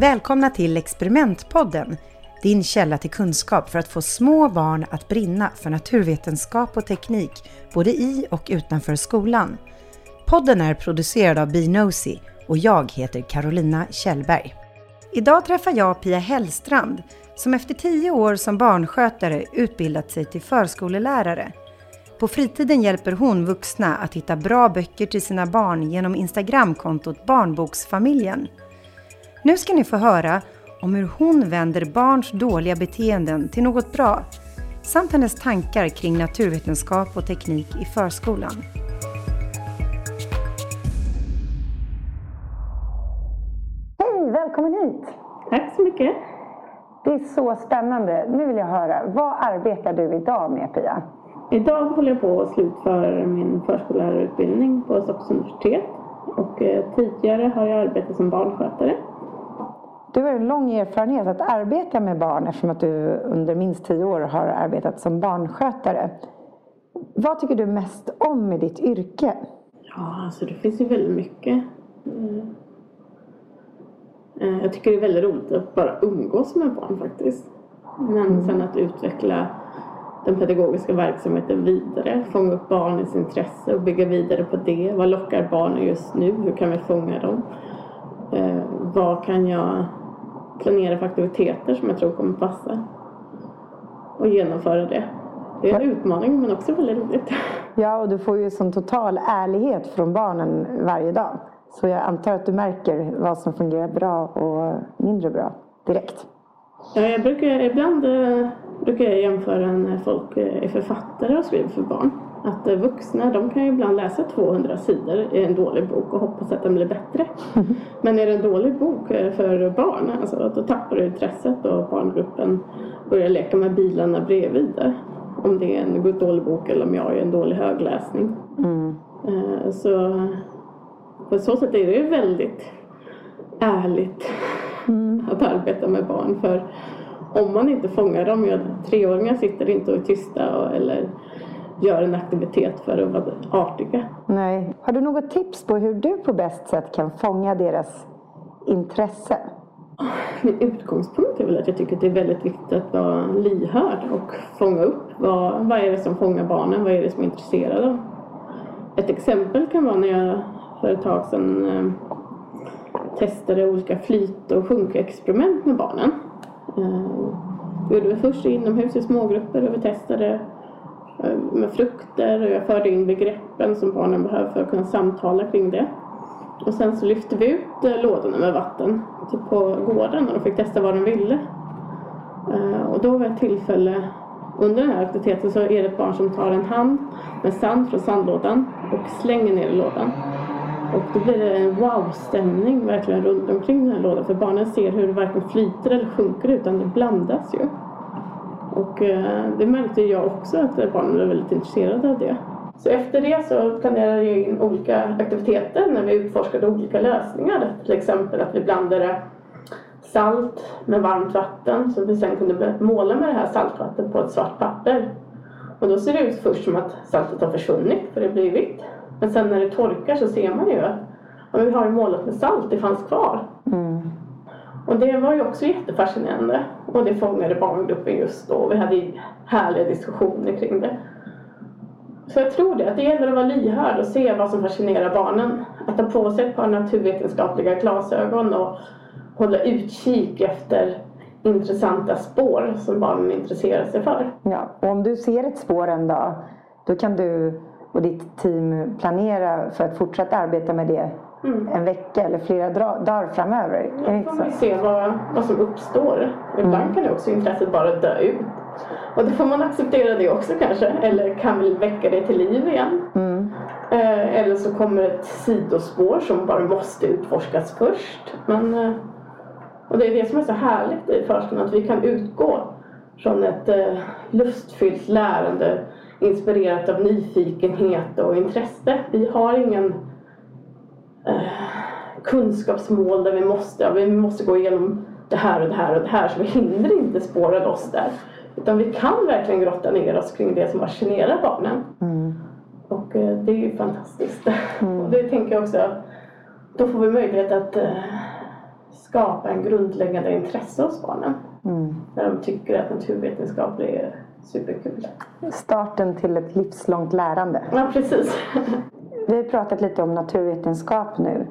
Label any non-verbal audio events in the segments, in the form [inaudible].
Välkomna till Experimentpodden, din källa till kunskap för att få små barn att brinna för naturvetenskap och teknik, både i och utanför skolan. Podden är producerad av Binosi och jag heter Carolina Kjellberg. Idag träffar jag Pia Hellstrand som efter tio år som barnskötare utbildat sig till förskolelärare. På fritiden hjälper hon vuxna att hitta bra böcker till sina barn genom Instagramkontot Barnboksfamiljen. Nu ska ni få höra om hur hon vänder barns dåliga beteenden till något bra samt hennes tankar kring naturvetenskap och teknik i förskolan. Hej, välkommen hit! Tack så mycket. Det är så spännande. Nu vill jag höra, vad arbetar du idag med Pia? Idag håller jag på att slutföra min förskollärarutbildning på Stockholms universitet. Och eh, tidigare har jag arbetat som barnskötare. Du har en lång erfarenhet att arbeta med barn eftersom att du under minst tio år har arbetat som barnskötare. Vad tycker du mest om med ditt yrke? Ja, alltså det finns ju väldigt mycket. Mm. Eh, Jag tycker det är väldigt roligt att bara umgås med barn faktiskt. Men sen att utveckla den pedagogiska verksamheten vidare, fånga upp barnens intresse och bygga vidare på det. Vad lockar barnen just nu? Hur kan vi fånga dem? Eh, vad kan jag planera för aktiviteter som jag tror kommer passa? Och genomföra det. Det är en utmaning men också väldigt roligt. [laughs] Ja, och du får ju sån total ärlighet från barnen varje dag. Så jag antar att du märker vad som fungerar bra och mindre bra direkt. Ja, jag brukar, ibland eh, brukar jag jämföra när folk eh, är författare och skriver för barn. Att eh, vuxna de kan ju ibland läsa 200 sidor i en dålig bok och hoppas att den blir bättre. [laughs] Men är det en dålig bok eh, för barn, alltså, då tappar du intresset och barngruppen börjar leka med bilarna bredvid. Om det är en dålig bok eller om jag är en dålig högläsning. Mm. Eh, Så på så sätt är det ju väldigt ärligt att arbeta med barn. För om man inte fångar dem, ja, treåringar sitter inte och är tysta och, eller gör en aktivitet för att vara artiga. Nej. Har du något tips på hur du på bäst sätt kan fånga deras intresse? Min utgångspunkt är väl att jag tycker att det är väldigt viktigt att vara lyhörd och fånga upp vad, vad är det som fångar barnen, vad är det som intresserar dem. Ett exempel kan vara när jag för ett tag sedan eh, testade olika flyt och sjunkexperiment med barnen. Eh, det gjorde vi först inomhus i smågrupper och vi testade Eh, med frukter och jag förde in begreppen som barnen behöver för att kunna samtala kring det. Och sen så lyfte vi ut eh, lådorna med vatten typ på gården och de fick testa vad de ville. Eh, och då var ett tillfälle under den här aktiviteten så är det ett barn som tar en hand med sand från sandlådan och slänger ner i lådan. Och då blir det en wow-stämning verkligen runt omkring den här lådan för barnen ser hur det varken flyter eller sjunker utan det blandas ju. Och eh, det märkte jag också att barnen var väldigt intresserade av det. Så efter det så planerade jag in olika aktiviteter när vi utforskade olika lösningar. Till exempel att vi blandade salt med varmt vatten så vi sen kunde måla med det här saltvattnet på ett svart papper. Och då ser det ut först som att saltet har försvunnit för det blir vitt. Men sen när det torkar så ser man ju att vi har målat med salt, det fanns kvar. Mm. Och det var ju också jättefascinerande. Och det fångade barngruppen just då. Vi hade härliga diskussioner kring det. Så jag tror det, att det gäller att vara lyhörd och se vad som fascinerar barnen. Att ta på sig ett par naturvetenskapliga glasögon och hålla utkik efter intressanta spår som barnen intresserar sig för. Ja, och om du ser ett spår en dag, då kan du och ditt team planera för att fortsätta arbeta med det en vecka eller flera dagar framöver. Då får man ju se vad, vad som uppstår. Ibland kan det också intresset bara dö ut. Och då får man acceptera det också kanske. Eller kan vi väcka det till liv igen. Mm. Eh, eller så kommer ett sidospår som bara måste utforskas först. Men, eh, och det är det som är så härligt i förskolan, att vi kan utgå från ett eh, lustfyllt lärande inspirerat av nyfikenhet och intresse. Vi har ingen eh, kunskapsmål där vi måste, ja, vi måste gå igenom det här och det här och det här så vi hinner inte spåra loss där. Utan vi kan verkligen grotta ner oss kring det som fascinerar barnen. Mm. Och eh, det är ju fantastiskt. Och det tänker jag också, då får vi möjlighet att eh, skapa en grundläggande intresse hos barnen. Mm. När de tycker att naturvetenskap är superkul. Starten till ett livslångt lärande. Ja, precis. Vi har pratat lite om naturvetenskap nu.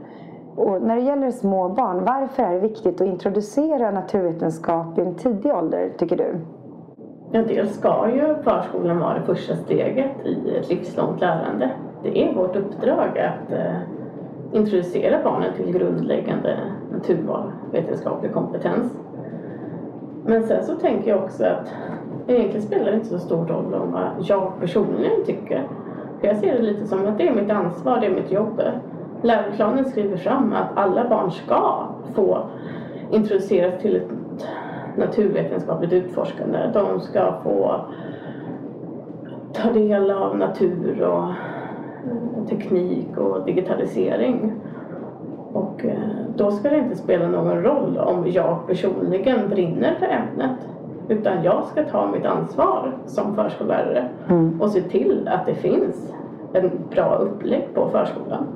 Och när det gäller små barn, varför är det viktigt att introducera naturvetenskap i en tidig ålder, tycker du? Ja, dels ska ju förskolan vara det första steget i ett livslångt lärande. Det är vårt uppdrag att eh, introducera barnen till grundläggande naturvetenskaplig kompetens. Men sen så tänker jag också att egentligen spelar det inte så stor roll om vad jag personligen tycker. För jag ser det lite som att det är mitt ansvar, det är mitt jobb. Läroplanen skriver fram att alla barn ska få introduceras till ett naturvetenskapligt utforskande. De ska få ta del av natur och teknik och digitalisering. Och eh, då ska det inte spela någon roll om jag personligen brinner för ämnet. Utan jag ska ta mitt ansvar som förskollärare mm. och se till att det finns en bra upplägg på förskolan.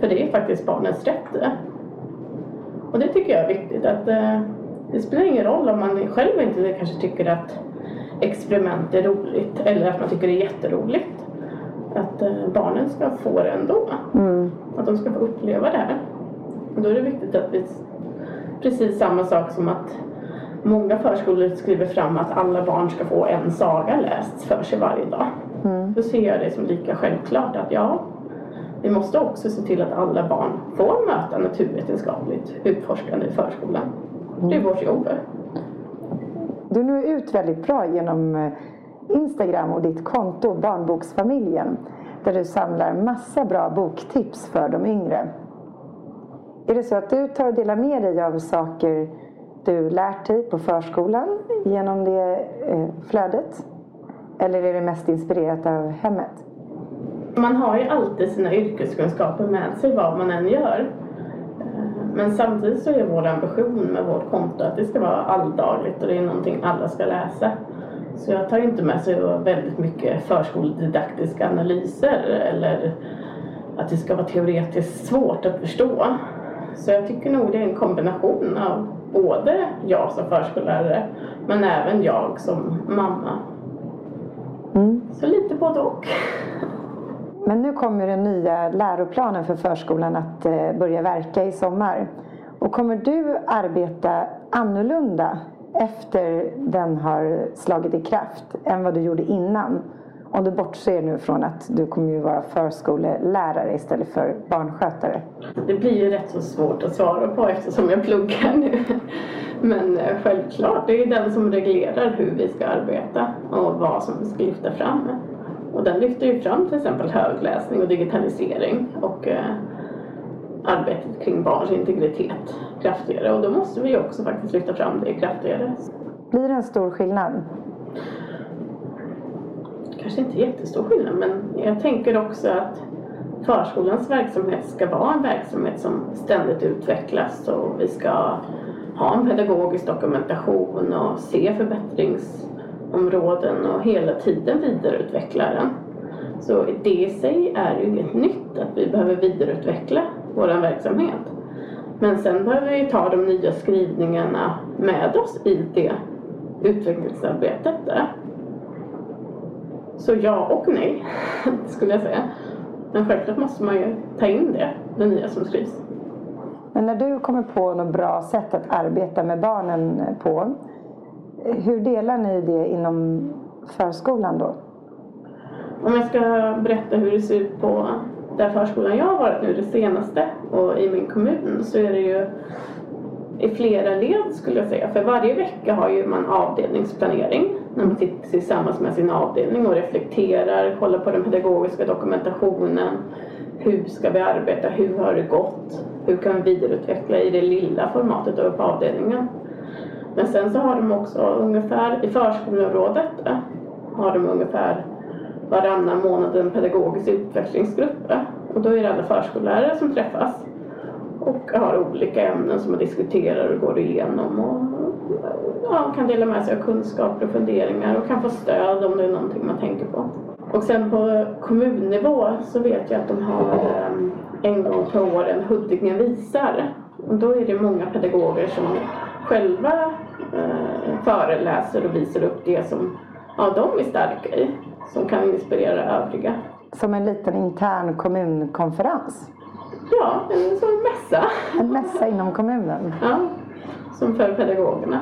För det är faktiskt barnens rätt. Och det tycker jag är viktigt. att eh, Det spelar ingen roll om man själv inte kanske tycker att experiment är roligt eller att man tycker det är jätteroligt. Att eh, barnen ska få det ändå. Mm. Att de ska få uppleva det här. Och då är det viktigt att vi precis samma sak som att många förskolor skriver fram att alla barn ska få en saga läst för sig varje dag. Mm. Då ser jag det som lika självklart att ja, vi måste också se till att alla barn får möta naturvetenskapligt utforskande i förskolan. Mm. Det är vårt jobb. Du når ut väldigt bra genom eh, Instagram och ditt konto Barnboksfamiljen där du samlar massa bra boktips för de yngre. Är det så att du tar och delar med dig av saker du lärt dig på förskolan genom det eh, flödet? Eller är det mest inspirerat av hemmet? Man har ju alltid sina yrkeskunskaper med sig vad man än gör. Eh, men samtidigt så är vår ambition med vårt konto att det ska vara alldagligt och det är någonting alla ska läsa. Så jag tar inte med sig väldigt mycket förskoledidaktiska analyser eller att det ska vara teoretiskt svårt att förstå. Så jag tycker nog det är en kombination av både jag som förskollärare men även jag som mamma. Mm. Så lite både och. Men nu kommer den nya läroplanen för förskolan att eh, börja verka i sommar. Och kommer du arbeta annorlunda efter den har slagit i kraft än vad du gjorde innan? Om du bortser nu från att du kommer ju vara förskolelärare istället för barnskötare. Det blir ju rätt så svårt att svara på eftersom jag pluggar nu. Men eh, självklart, det är den som reglerar hur vi ska arbeta och vad som vi ska lyfta fram. Och den lyfter ju fram till exempel högläsning och digitalisering och eh, arbetet kring barns integritet kraftigare. Och då måste vi också faktiskt lyfta fram det kraftigare. Blir det en stor skillnad? Kanske inte jättestor skillnad men jag tänker också att förskolans verksamhet ska vara en verksamhet som ständigt utvecklas och vi ska ha en pedagogisk dokumentation och se förbättringsområden och hela tiden vidareutveckla den. Så det i sig är ju inget nytt att vi behöver vidareutveckla vår verksamhet. Men sen behöver vi ta de nya skrivningarna med oss i det utvecklingsarbetet. Där. Så ja och nej, [laughs] skulle jag säga. Men självklart måste man ju ta in det, det nya som skrivs. Men när du kommer på något bra sätt att arbeta med barnen på, hur delar ni det inom förskolan då? Om jag ska berätta hur det ser ut på den förskolan jag har varit nu det senaste och i min kommun så är det ju i flera led skulle jag säga. För varje vecka har ju man avdelningsplanering när man sitter tillsammans med sin avdelning och reflekterar, kollar på den pedagogiska dokumentationen. Hur ska vi arbeta? Hur har det gått? Hur kan vi vidareutveckla i det lilla formatet då på avdelningen? Men sen så har de också ungefär i förskoleområdet eh, har de ungefär varannan månad en pedagogisk utvecklingsgrupp. Eh. Och då är det alla förskollärare som träffas och har olika ämnen som man diskuterar och går igenom och ja, kan dela med sig av kunskaper och funderingar och kan få stöd om det är någonting man tänker på. Och sen på kommunnivå så vet jag att de har eh, en gång per år en Huddinge visar. Och då är det många pedagoger som själva eh, föreläser och visar upp det som ja, de är starka i. Som kan inspirera övriga. Som en liten intern kommunkonferens? Ja, en sån mässa. En mässa inom kommunen? Ja, som för pedagogerna.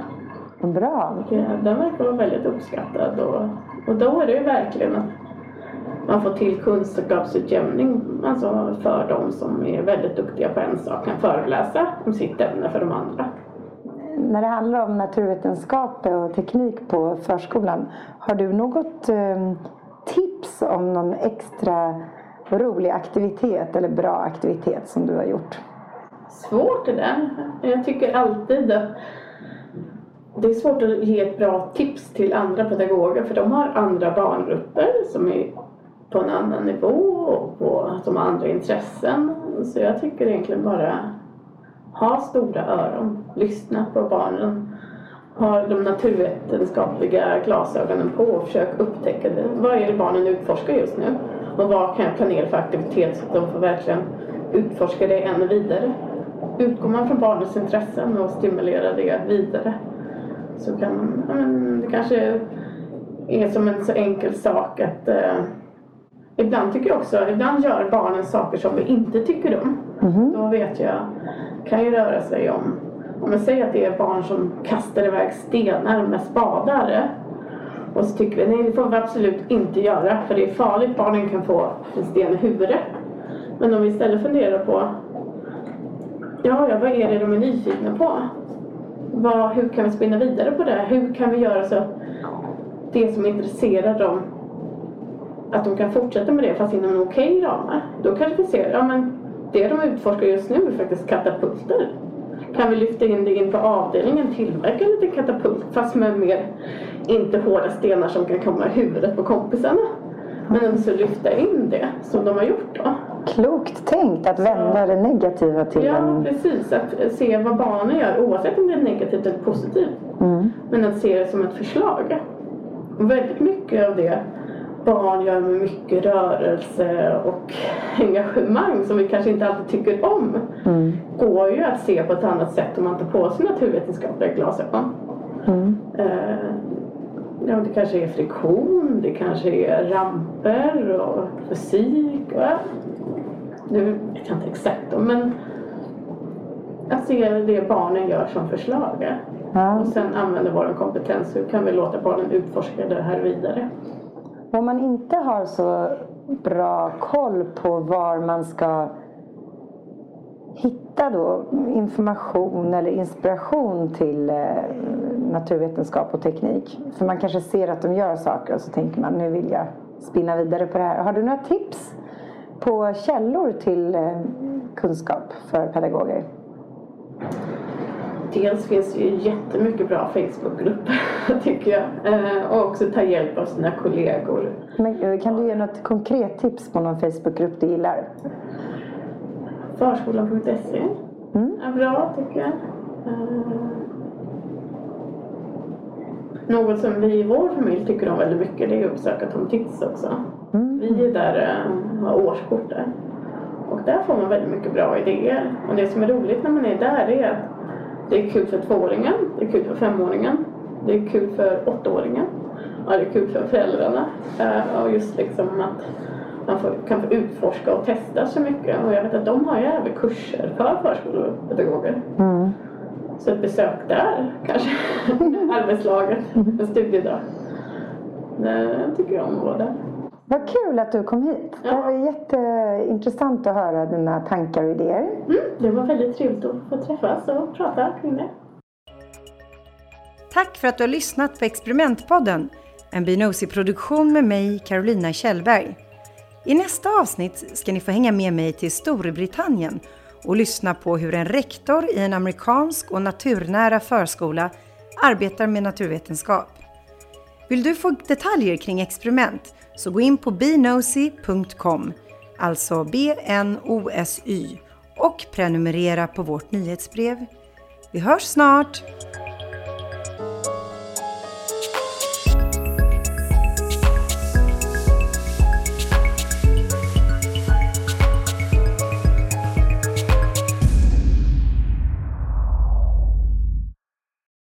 Bra. Den verkar vara väldigt uppskattad och, och då är det ju verkligen att man får till kunskapsutjämning alltså för de som är väldigt duktiga på en sak kan föreläsa om sitt ämne för de andra. När det handlar om naturvetenskap och teknik på förskolan, har du något eh, tips om någon extra rolig aktivitet eller bra aktivitet som du har gjort? Svårt är det. Jag tycker alltid att det är svårt att ge ett bra tips till andra pedagoger för de har andra barngrupper som är på en annan nivå och på, som har andra intressen. Så jag tycker egentligen bara ha stora öron, lyssna på barnen, ha de naturvetenskapliga glasögonen på och försök upptäcka det. Vad är det barnen utforskar just nu? Och vad kan jag planera för aktivitet så att de får verkligen utforska det ännu vidare? Utgår man från barnens intressen och stimulerar det vidare så kan ja, men, det kanske är som en så enkel sak att eh, ibland tycker jag också, ibland gör barnen saker som vi inte tycker om. Mm. Då vet jag, kan ju röra sig om, om jag säger att det är barn som kastar iväg stenar med spadar. Och så tycker vi, nej det får vi absolut inte göra för det är farligt, barnen kan få en sten i huvudet. Men om vi istället funderar på, ja, ja vad är det de är nyfikna på? Vad, hur kan vi spinna vidare på det? Hur kan vi göra så att det som intresserar dem att de kan fortsätta med det fast inom en okej okay ramar. Då kanske vi ser, ja men det de utforskar just nu är faktiskt katapulter. Kan vi lyfta in det in på avdelningen, tillverka en liten katapult fast med mer, inte hårda stenar som kan komma i huvudet på kompisarna. Men också lyfta in det som de har gjort då. Klokt tänkt att vända det negativa till Ja, en... precis. Att se vad barnen gör oavsett om det är negativt eller positivt. Mm. Men att se det som ett förslag. Och väldigt mycket av det barn gör med mycket rörelse och engagemang som vi kanske inte alltid tycker om mm. går ju att se på ett annat sätt om man tar på sig naturvetenskapliga glasögon. Mm. Uh, ja, det kanske är friktion, det kanske är ramper och fysik. Och, nu vet jag inte exakt om, men att se det barnen gör som förslag. Ja. Och sen använda vår kompetens. Hur kan vi låta barnen utforska det här vidare? Om man inte har så bra koll på var man ska hitta då information eller inspiration till eh, naturvetenskap och teknik. För man kanske ser att de gör saker och så tänker man nu vill jag spinna vidare på det här. Har du några tips på källor till eh, kunskap för pedagoger? Dels finns det ju jättemycket bra Facebookgrupper [laughs] tycker jag. Eh, och också ta hjälp av sina kollegor. Men, eh, kan du ge något konkret tips på någon Facebookgrupp du gillar? Förskolan.se mm. är bra tycker jag. Eh, något som vi i vår familj tycker om väldigt mycket det är att uppsöka Tom Tits också. Mm. Vi är där har årskort där. Och där får man väldigt mycket bra idéer. Och det som är roligt när man är där är att det är kul för tvååringen, det är kul för femåringen, det är kul för åttaåringen. Ja, det är kul för föräldrarna. Eh, och just liksom att man får, kan få utforska och testa så mycket. Och jag vet att de har ju även kurser för förskolepedagoger. Mm. Så ett besök där kanske, [laughs] arbetslaget, en studiedag. Det tycker jag om att vara där. Vad kul att du kom hit. Ja. Det var jätteintressant att höra dina tankar och idéer. Mm, det var väldigt trevligt att få träffas och prata kring det. Tack för att du har lyssnat på Experimentpodden. En Binosi-produktion med mig, Carolina Kjellberg. I nästa avsnitt ska ni få hänga med mig till Storbritannien och lyssna på hur en rektor i en amerikansk och naturnära förskola arbetar med naturvetenskap. Vill du få detaljer kring experiment så gå in på bnosy.com, alltså B-N-O-S-Y och prenumerera på vårt nyhetsbrev. Vi hörs snart!